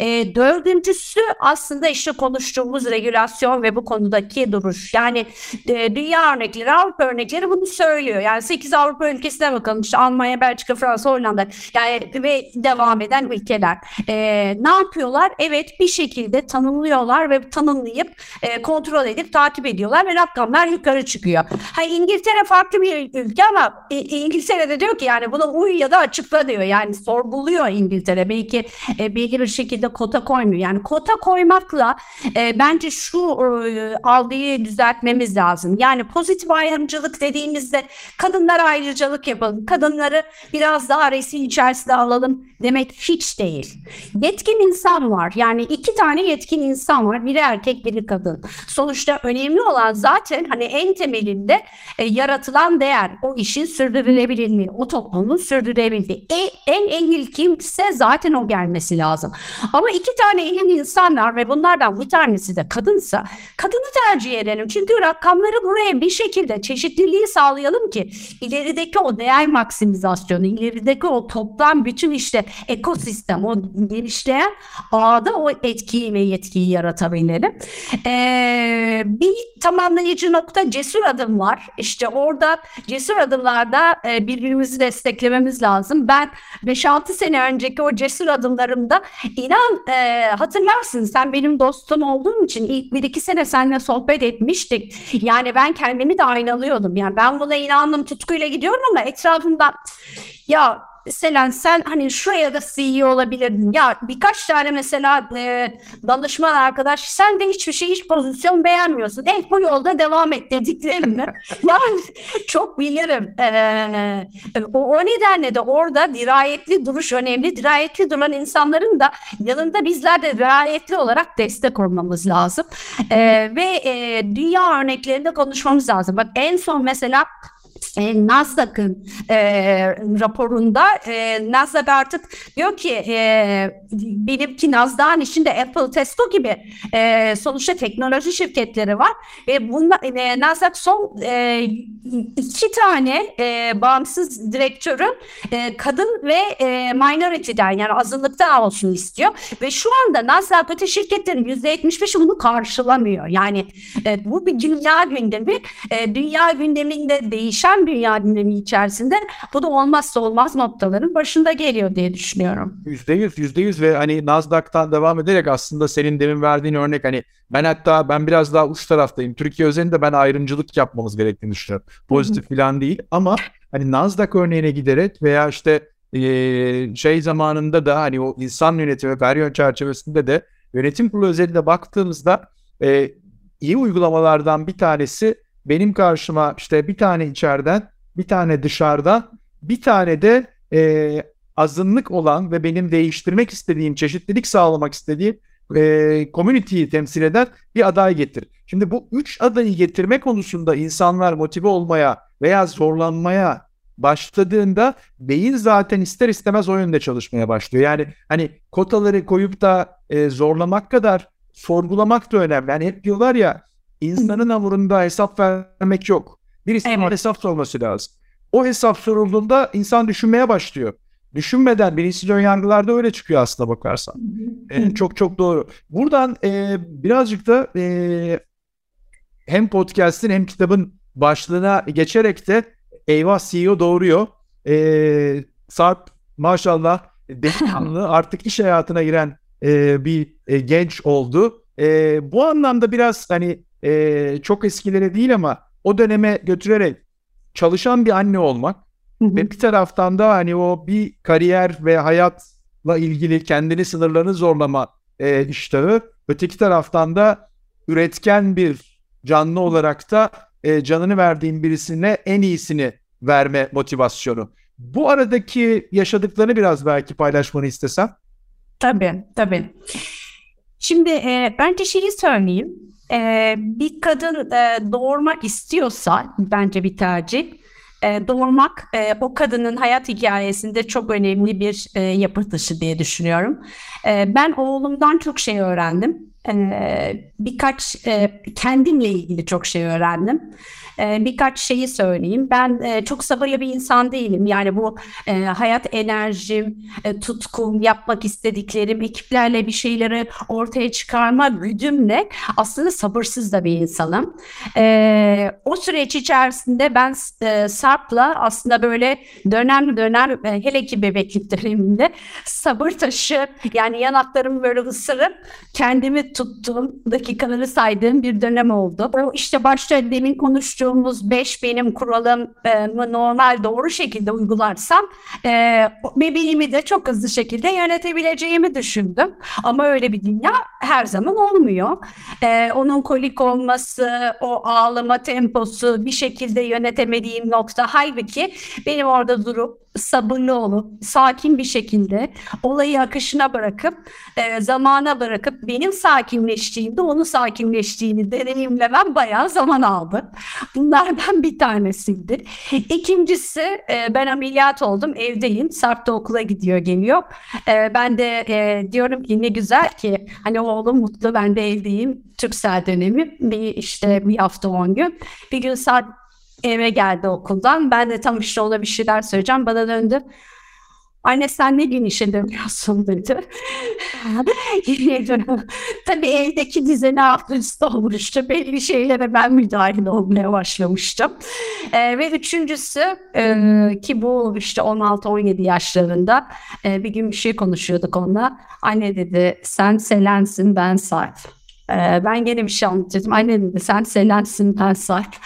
E, dördüncüsü aslında işte konuştuğumuz regülasyon ve bu konudaki duruş. Yani e, dünya örnekleri, Avrupa örnekleri bunu söylüyor. Yani 8 Avrupa ülkesine bakalım işte Almanya, Belçika, Fransa, Hollanda yani ve devam eden ülkeler. E, ne yapıyorlar? Evet bir şekilde tanımlıyorlar ve tanımlayıp e, kontrol edip takip ediyorlar ve rakamlar yukarı çıkıyor. Ha, İngiltere farklı bir ülke ama e, İngiltere de diyor ki yani buna uy ya da açıkla diyor. Yani sorguluyor İngiltere. Belki e, belli bir şekilde kota koymuyor. Yani kota koymakla e, bence şu e, algıyı düzeltmemiz lazım. Yani pozitif ayrımcılık dediğimizde kadınlar ayrıcalık yapalım. Kadınları biraz daha resim içerisinde alalım demek hiç değil. Yetkin insan var. Yani iki tane yetkin insan var. Biri erkek, biri kadın. Sonuçta önemli olan zaten hani en temelinde e, yaratılan değer. O işin sürdürülebilirliği, o toplumun sürdürülebilirliği. E, en ehil kimse zaten o gelmesi lazım. Ama iki tane ehil insan var ve bunlardan bir tanesi de kadınsa kadını tercih edelim. Çünkü rakamları buraya bir şekilde çeşitliliği sağlayalım ki ilerideki o değer maksimizasyonu, ilerideki o toplam bütün işte ekosistem, o genişleyen ağda o etkiyi ve yetkiyi yaratabilelim. Ee, bir tamamlayıcı nokta cesur adım var. İşte orada cesur adımlarda e, birbirimizi desteklememiz lazım. Ben 5-6 sene önceki o cesur adımlarımda inan e, hatırlarsın sen benim dostum olduğun için ilk bir iki sene seninle sohbet etmiştik. Yani ben kendimi de aynalıyordum. Yani ben buna inandım tutkuyla gidiyorum ama etrafımda ya Selen sen hani şuraya da CEO olabilirdin. Ya birkaç tane mesela e, danışman arkadaş sen de hiçbir şey hiç pozisyon beğenmiyorsun. Eh bu yolda devam et dediklerimle. <laughs> yani çok bilirim. E, o, o nedenle de orada dirayetli duruş önemli. Dirayetli duran insanların da yanında bizler de dirayetli olarak destek olmamız lazım. E, ve e, dünya örneklerinde konuşmamız lazım. Bak en son mesela e, Nasdaq'ın e, raporunda e, Nasdaq artık diyor ki e, benimki Nasdaq'ın içinde Apple, Tesla gibi e, sonuçta teknoloji şirketleri var ve bunlar e, Nasdaq son e, iki tane e, bağımsız direktörün e, kadın ve e, minority'den yani azınlıktan olsun istiyor ve şu anda Nasdaq öte şirketlerin %75'i bunu karşılamıyor. Yani e, bu bir dünya gündemi. E, dünya gündeminde değişen dünya dinamiği içerisinde bu da olmazsa olmaz noktaların başında geliyor diye düşünüyorum. Yüzde yüz, yüzde yüz ve hani Nasdaq'tan devam ederek aslında senin demin verdiğin örnek hani ben hatta ben biraz daha uç taraftayım. Türkiye özelinde ben ayrımcılık yapmamız gerektiğini düşünüyorum. Pozitif falan değil ama hani Nasdaq örneğine giderek veya işte e, şey zamanında da hani o insan yönetimi Peryon çerçevesinde de yönetim kurulu özelinde baktığımızda e, iyi uygulamalardan bir tanesi benim karşıma işte bir tane içeriden, bir tane dışarıdan, bir tane de e, azınlık olan ve benim değiştirmek istediğim, çeşitlilik sağlamak istediğim e, community'yi temsil eden bir aday getir. Şimdi bu üç adayı getirme konusunda insanlar motive olmaya veya zorlanmaya başladığında beyin zaten ister istemez o yönde çalışmaya başlıyor. Yani hani kotaları koyup da e, zorlamak kadar sorgulamak da önemli. Yani hep diyorlar ya İnsanın hamurunda hesap vermek yok. Birisinin evet. hesap sorması lazım. O hesap sorulduğunda insan düşünmeye başlıyor. Düşünmeden bilinçli ön yargılarda öyle çıkıyor aslında bakarsan. ee, çok çok doğru. Buradan e, birazcık da e, hem podcast'in hem kitabın başlığına geçerek de eyvah CEO doğuruyor. E, Sarp maşallah delikanlı <laughs> artık iş hayatına giren e, bir e, genç oldu. E, bu anlamda biraz hani e, çok eskilere değil ama o döneme götürerek çalışan bir anne olmak ve bir taraftan da hani o bir kariyer ve hayatla ilgili kendini sınırlarını zorlama e, iştahı öteki taraftan da üretken bir canlı olarak da e, canını verdiğin birisine en iyisini verme motivasyonu. Bu aradaki yaşadıklarını biraz belki paylaşmanı istesem. Tabii, tabii. Şimdi e, bence şeyi söyleyeyim e, bir kadın e, doğurmak istiyorsa bence bir tercih. E, doğurmak e, o kadının hayat hikayesinde çok önemli bir e, yapı taşı diye düşünüyorum. E, ben oğlumdan çok şey öğrendim. Birkaç kendimle ilgili çok şey öğrendim birkaç şeyi söyleyeyim. Ben çok sabırlı bir insan değilim. Yani bu hayat enerjim, tutkum, yapmak istediklerim, ekiplerle bir şeyleri ortaya çıkarma güdümle aslında sabırsız da bir insanım. O süreç içerisinde ben e, Sarp'la aslında böyle dönem dönem hele ki bebeklik döneminde sabır taşı yani yanaklarımı böyle ısırıp kendimi tuttuğum dakikaları saydığım bir dönem oldu. O işte başta demin konuştuğum konuştuğumuz beş benim kuralım e, normal doğru şekilde uygularsam e, bebeğimi de çok hızlı şekilde yönetebileceğimi düşündüm. Ama öyle bir dünya her zaman olmuyor. E, onun kolik olması, o ağlama temposu bir şekilde yönetemediğim nokta. Halbuki benim orada durup sabırlı olup sakin bir şekilde olayı akışına bırakıp e, zamana bırakıp benim sakin sakinleştiğinde onun sakinleştiğini deneyimlemem bayağı zaman aldı. Bunlardan bir tanesiydi. İkincisi e, ben ameliyat oldum evdeyim. Sarp da okula gidiyor geliyor. E, ben de e, diyorum ki ne güzel ki hani oğlum mutlu ben de evdeyim. Türksel dönemi bir işte bir hafta on gün. Bir gün saat eve geldi okuldan. Ben de tam işte ona bir şeyler söyleyeceğim. Bana döndü. Anne sen ne gün işe dönüyorsun dedi. Tabii evdeki düzeni alt üst olmuştu. Belli şeylere ben müdahil olmaya başlamıştım. Ee, ve üçüncüsü e, ki bu işte 16-17 yaşlarında e, bir gün bir şey konuşuyorduk onunla. Anne dedi sen Selen'sin ben Sarp. Ee, ben gene bir şey anlatıyordum. Anne dedi sen Selen'sin ben Sarp.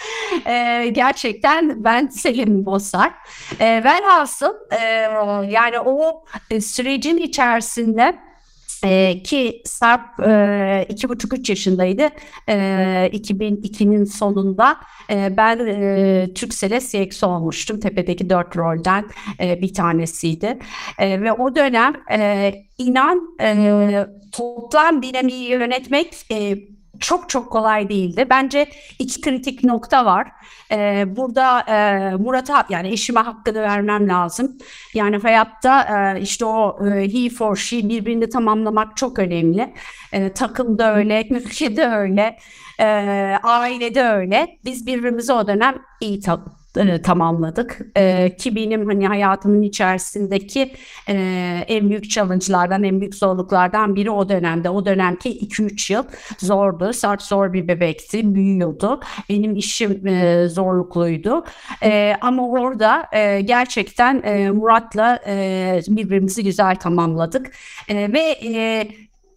Ee, gerçekten ben Selin Bozar. Ee, velhasıl e, yani o sürecin içerisinde ee, ki Sarp e, iki buçuk üç yaşındaydı. E, 2002'nin sonunda e, ben e, Türksel'e CX olmuştum. Tepedeki dört rolden e, bir tanesiydi. E, ve o dönem e, inan e, toplam dinamiği yönetmek e, çok çok kolay değildi. Bence iki kritik nokta var. Ee, burada e, Murat'a yani eşime hakkını vermem lazım. Yani hayatta e, işte o e, he for she birbirini tamamlamak çok önemli. E, takımda öyle, <laughs> ülkede öyle, e, ailede öyle. Biz birbirimizi o dönem iyi ta- e, tamamladık. E, ki benim hani hayatımın içerisindeki e, en büyük challenge'lardan, en büyük zorluklardan biri o dönemde. O dönemki 2-3 yıl zordu. Sert zor bir bebekti, büyüyordu. Benim işim e, zorlukluydu. E, ama orada e, gerçekten e, Murat'la e, birbirimizi güzel tamamladık. E, ve e,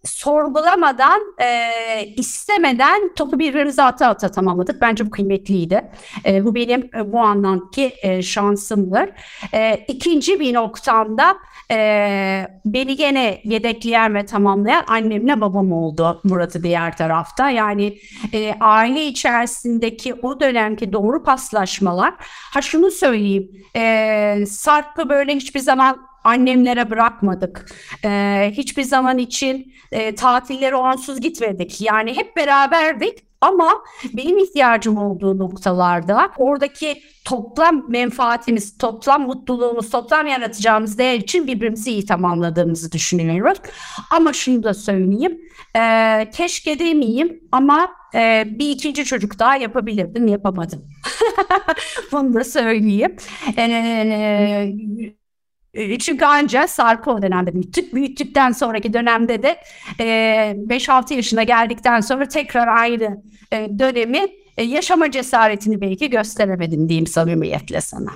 sorgulamadan, e, istemeden topu birbirimize ata ata tamamladık. Bence bu kıymetliydi. E, bu benim e, bu anlamdaki e, şansımdır. E, ikinci bir noktamda e, beni gene yedekleyen ve tamamlayan annemle babam oldu Murat'ı diğer tarafta. Yani e, aile içerisindeki o dönemki doğru paslaşmalar. Ha şunu söyleyeyim, e, Sarp'ı böyle hiçbir zaman annemlere bırakmadık. Ee, hiçbir zaman için e, tatillere onsuz gitmedik. Yani hep beraberdik ama benim ihtiyacım olduğu noktalarda oradaki toplam menfaatimiz, toplam mutluluğumuz, toplam yaratacağımız değer için birbirimizi iyi tamamladığımızı düşünüyoruz. Ama şunu da söyleyeyim, e, keşke demeyeyim ama e, bir ikinci çocuk daha yapabilirdim, yapamadım. <laughs> Bunu da söyleyeyim. E, çünkü ancak Sarp'ı o dönemde büyüttük. Büyüttükten sonraki dönemde de e, 5-6 yaşına geldikten sonra tekrar aynı e, dönemi e, yaşama cesaretini belki gösteremedim diyeyim samimiyetle sana.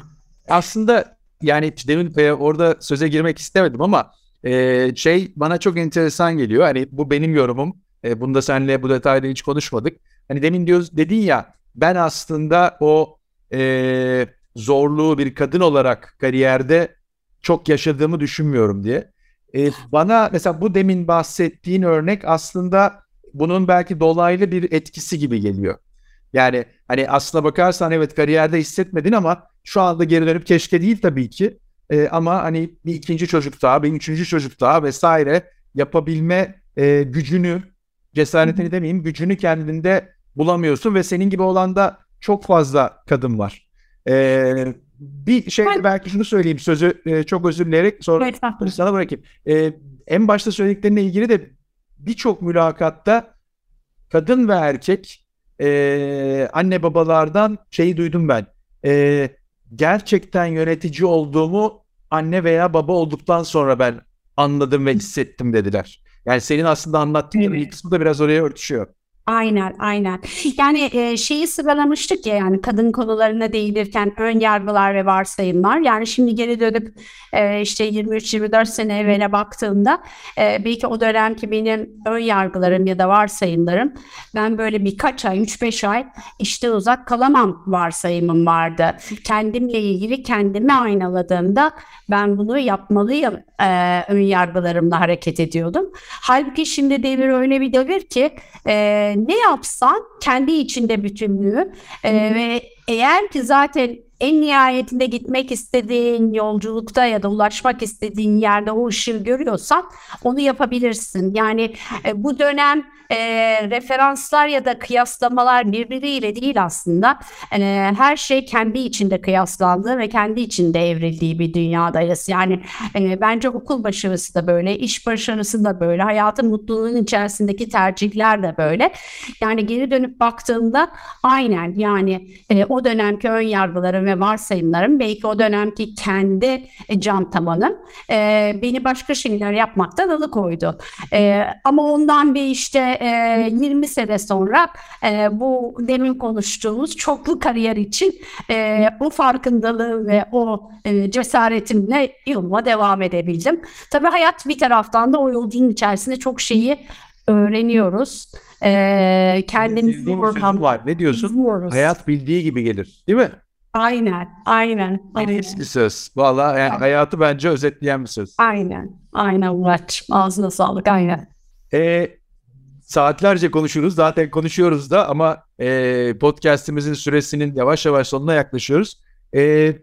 Aslında yani demin e, orada söze girmek istemedim ama e, şey bana çok enteresan geliyor. Hani bu benim yorumum. E, bunda seninle bu detayda hiç konuşmadık. Hani demin diyoruz dedin ya ben aslında o e, zorluğu bir kadın olarak kariyerde çok yaşadığımı düşünmüyorum diye. E, bana mesela bu demin bahsettiğin örnek aslında bunun belki dolaylı bir etkisi gibi geliyor. Yani hani aslına bakarsan evet kariyerde hissetmedin ama şu anda geri dönüp keşke değil tabii ki. E, ama hani bir ikinci çocuk daha, bir üçüncü çocuk daha vesaire yapabilme e, gücünü, cesaretini demeyeyim, gücünü kendinde bulamıyorsun ve senin gibi olan da çok fazla kadın var. E, bir şey ben... belki şunu söyleyeyim sözü e, çok özür dileyerek sonra evet, sana bırakayım. E, en başta söylediklerine ilgili de birçok mülakatta kadın ve erkek e, anne babalardan şeyi duydum ben. E, gerçekten yönetici olduğumu anne veya baba olduktan sonra ben anladım ve hissettim dediler. Yani senin aslında anlattığın evet. kısmı da biraz oraya örtüşüyor. Aynen, aynen. Yani e, şeyi sıralamıştık ya yani kadın konularına değinirken ön yargılar ve varsayımlar. Yani şimdi geri dönüp e, işte 23-24 sene evvele baktığımda e, belki o dönemki benim ön yargılarım ya da varsayımlarım ben böyle birkaç ay, 3-5 ay işte uzak kalamam varsayımım vardı. Kendimle ilgili kendimi aynaladığımda ben bunu yapmalıyım e, ön yargılarımla hareket ediyordum. Halbuki şimdi devir öyle bir devir ki e, ne yapsan kendi içinde bütünlüğü e, ve eğer ki zaten en nihayetinde gitmek istediğin yolculukta ya da ulaşmak istediğin yerde o ışığı görüyorsan onu yapabilirsin. Yani e, bu dönem e, referanslar ya da kıyaslamalar birbiriyle değil aslında. E, her şey kendi içinde kıyaslandığı ve kendi içinde evrildiği bir dünyadayız. Yani e, bence okul başarısı da böyle, iş başarısı da böyle, hayatın mutluluğunun içerisindeki tercihler de böyle. Yani geri dönüp baktığımda aynen yani e, o dönemki ön yargılarım ve varsayımlarım belki o dönemki kendi e, cam tabanım e, beni başka şeyler yapmaktan alıkoydu. E, ama ondan bir işte e, 20 sene sonra e, bu demin konuştuğumuz çoklu kariyer için e, o farkındalığı ve o e, cesaretimle yoluma devam edebildim. Tabii hayat bir taraftan da o yolculuğun içerisinde çok şeyi öğreniyoruz. E, kendimizi var. Ne diyorsun? Hayat bildiği gibi gelir. Değil mi? Aynen, aynen. aynen. Bir söz. Valla yani hayatı bence özetleyen bir söz. Aynen, aynen Murat. Ağzına sağlık, aynen. E, saatlerce konuşuruz. Zaten konuşuyoruz da ama e, podcastimizin süresinin yavaş yavaş sonuna yaklaşıyoruz. E,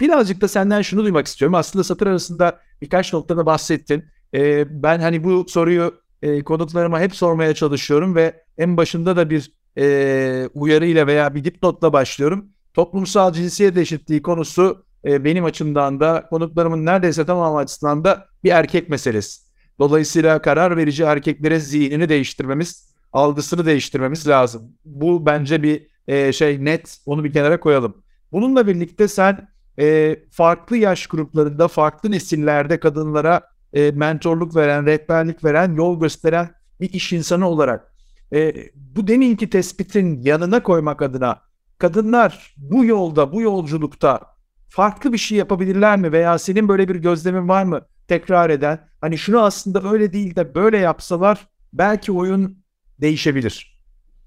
birazcık da senden şunu duymak istiyorum. Aslında satır arasında birkaç noktada bahsettin. E, ben hani bu soruyu e, konuklarıma hep sormaya çalışıyorum ve en başında da bir e, uyarıyla veya bir dipnotla başlıyorum. Toplumsal cinsiyet eşitliği konusu e, benim açımdan da konuklarımın neredeyse tamamı açısından da bir erkek meselesi. Dolayısıyla karar verici erkeklere zihnini değiştirmemiz, algısını değiştirmemiz lazım. Bu bence bir e, şey net, onu bir kenara koyalım. Bununla birlikte sen e, farklı yaş gruplarında, farklı nesillerde kadınlara e, mentorluk veren, rehberlik veren, yol gösteren bir iş insanı olarak e, bu deminki tespitin yanına koymak adına kadınlar bu yolda, bu yolculukta farklı bir şey yapabilirler mi? Veya senin böyle bir gözlemin var mı tekrar eden? Hani şunu aslında öyle değil de böyle yapsalar belki oyun değişebilir.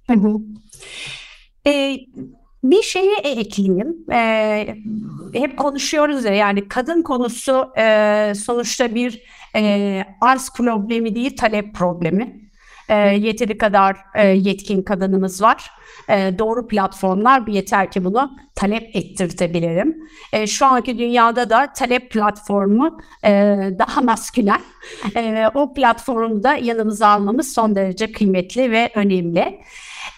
Hı. Ee, bir şeyi ekleyeyim. Ee, hep konuşuyoruz ya yani kadın konusu e, sonuçta bir e, arz problemi değil talep problemi e, yeteri kadar e, yetkin kadınımız var. E, doğru platformlar bir yeter ki bunu talep ettirtebilirim. E, şu anki dünyada da talep platformu e, daha maskülen. <laughs> E, o platformda yanımıza almamız son derece kıymetli ve önemli.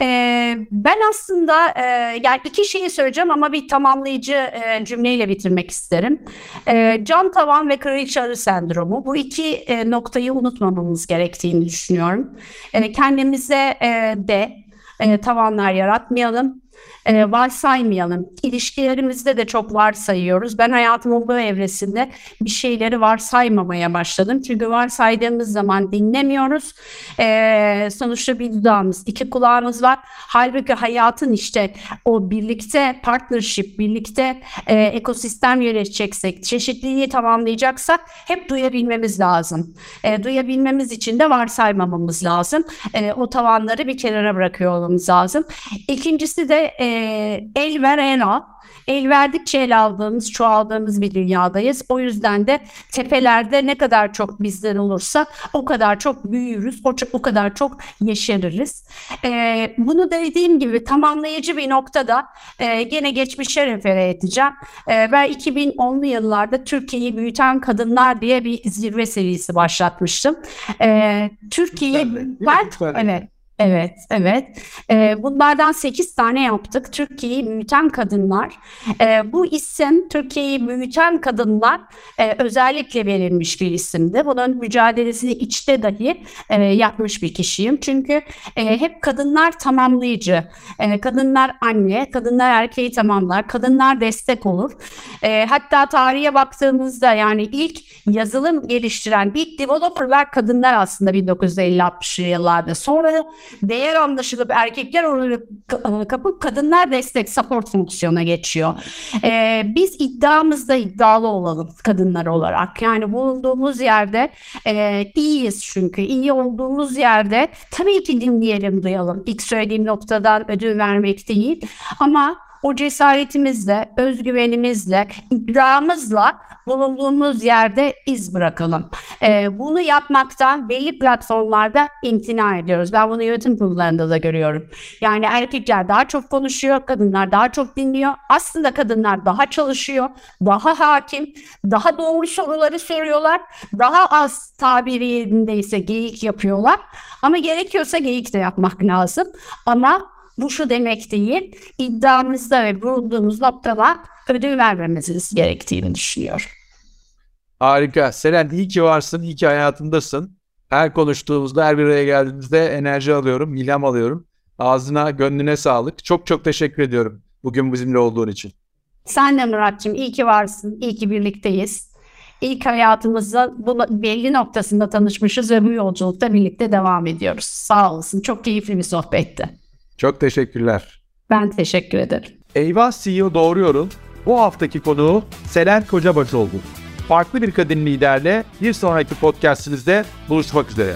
Ee, ben aslında e, yani iki şeyi söyleyeceğim ama bir tamamlayıcı e, cümleyle bitirmek isterim. E, can tavan ve kraliçe arı sendromu bu iki e, noktayı unutmamamız gerektiğini düşünüyorum. E, kendimize e, de e, tavanlar yaratmayalım e, varsaymayalım. İlişkilerimizde de çok varsayıyoruz. Ben hayatımın bu evresinde bir şeyleri varsaymamaya başladım. Çünkü varsaydığımız zaman dinlemiyoruz. E, sonuçta bir dudağımız, iki kulağımız var. Halbuki hayatın işte o birlikte partnership, birlikte e, ekosistem yöneteceksek, çeşitliliği tamamlayacaksak hep duyabilmemiz lazım. E, duyabilmemiz için de varsaymamamız lazım. E, o tavanları bir kenara bırakıyor olmamız lazım. İkincisi de e, el ver el al. El verdikçe el aldığımız, çoğaldığımız bir dünyadayız. O yüzden de tepelerde ne kadar çok bizden olursa o kadar çok büyürüz, o, o kadar çok yeşeririz. Ee, bunu dediğim gibi tamamlayıcı bir noktada e, gene geçmişe refere edeceğim. E, ben 2010'lu yıllarda Türkiye'yi büyüten kadınlar diye bir zirve serisi başlatmıştım. E, Türkiye'yi ben evet Evet, evet. Ee, bunlardan 8 tane yaptık. Türkiye'yi büyüten kadınlar. Ee, bu isim Türkiye'yi büyüten kadınlar e, özellikle verilmiş bir isimdi. Bunun mücadelesini içte dahi e, yapmış bir kişiyim. Çünkü e, hep kadınlar tamamlayıcı. E, kadınlar anne, kadınlar erkeği tamamlar, kadınlar destek olur. E, hatta tarihe baktığımızda yani ilk yazılım geliştiren, ilk developerlar kadınlar aslında 1950-60'lı yıllarda. Sonra değer anlaşılıp erkekler onları kapıp kadınlar destek support fonksiyona geçiyor. Ee, biz iddiamızda iddialı olalım kadınlar olarak. Yani bulunduğumuz yerde e, iyiyiz çünkü. iyi olduğumuz yerde tabii ki dinleyelim, duyalım. İlk söylediğim noktadan ödül vermek değil. Ama o cesaretimizle, özgüvenimizle, iddiamızla bulunduğumuz yerde iz bırakalım. E, bunu yapmaktan belli platformlarda imtina ediyoruz. Ben bunu yönetim kurullarında da görüyorum. Yani erkekler daha çok konuşuyor, kadınlar daha çok dinliyor. Aslında kadınlar daha çalışıyor, daha hakim, daha doğru soruları soruyorlar. Daha az tabiri yerindeyse geyik yapıyorlar. Ama gerekiyorsa geyik de yapmak lazım. Ama bu şu demek değil, iddiamızda ve bulunduğumuz noktada ödül vermemiz gerektiğini düşünüyorum. Harika. Selen iyi ki varsın, iyi ki hayatımdasın. Her konuştuğumuzda, her bir araya geldiğimizde enerji alıyorum, ilham alıyorum. Ağzına, gönlüne sağlık. Çok çok teşekkür ediyorum bugün bizimle olduğun için. Sen de Murat'cığım iyi ki varsın, iyi ki birlikteyiz. İlk hayatımızda bu belli noktasında tanışmışız ve bu yolculukta birlikte devam ediyoruz. Sağ olasın. Çok keyifli bir sohbetti. Çok teşekkürler. Ben teşekkür ederim. Eyvah CEO Doğruyorum. Bu haftaki konuğu Selen Kocabaş oldu. Farklı bir kadın liderle bir sonraki podcastimizde buluşmak üzere.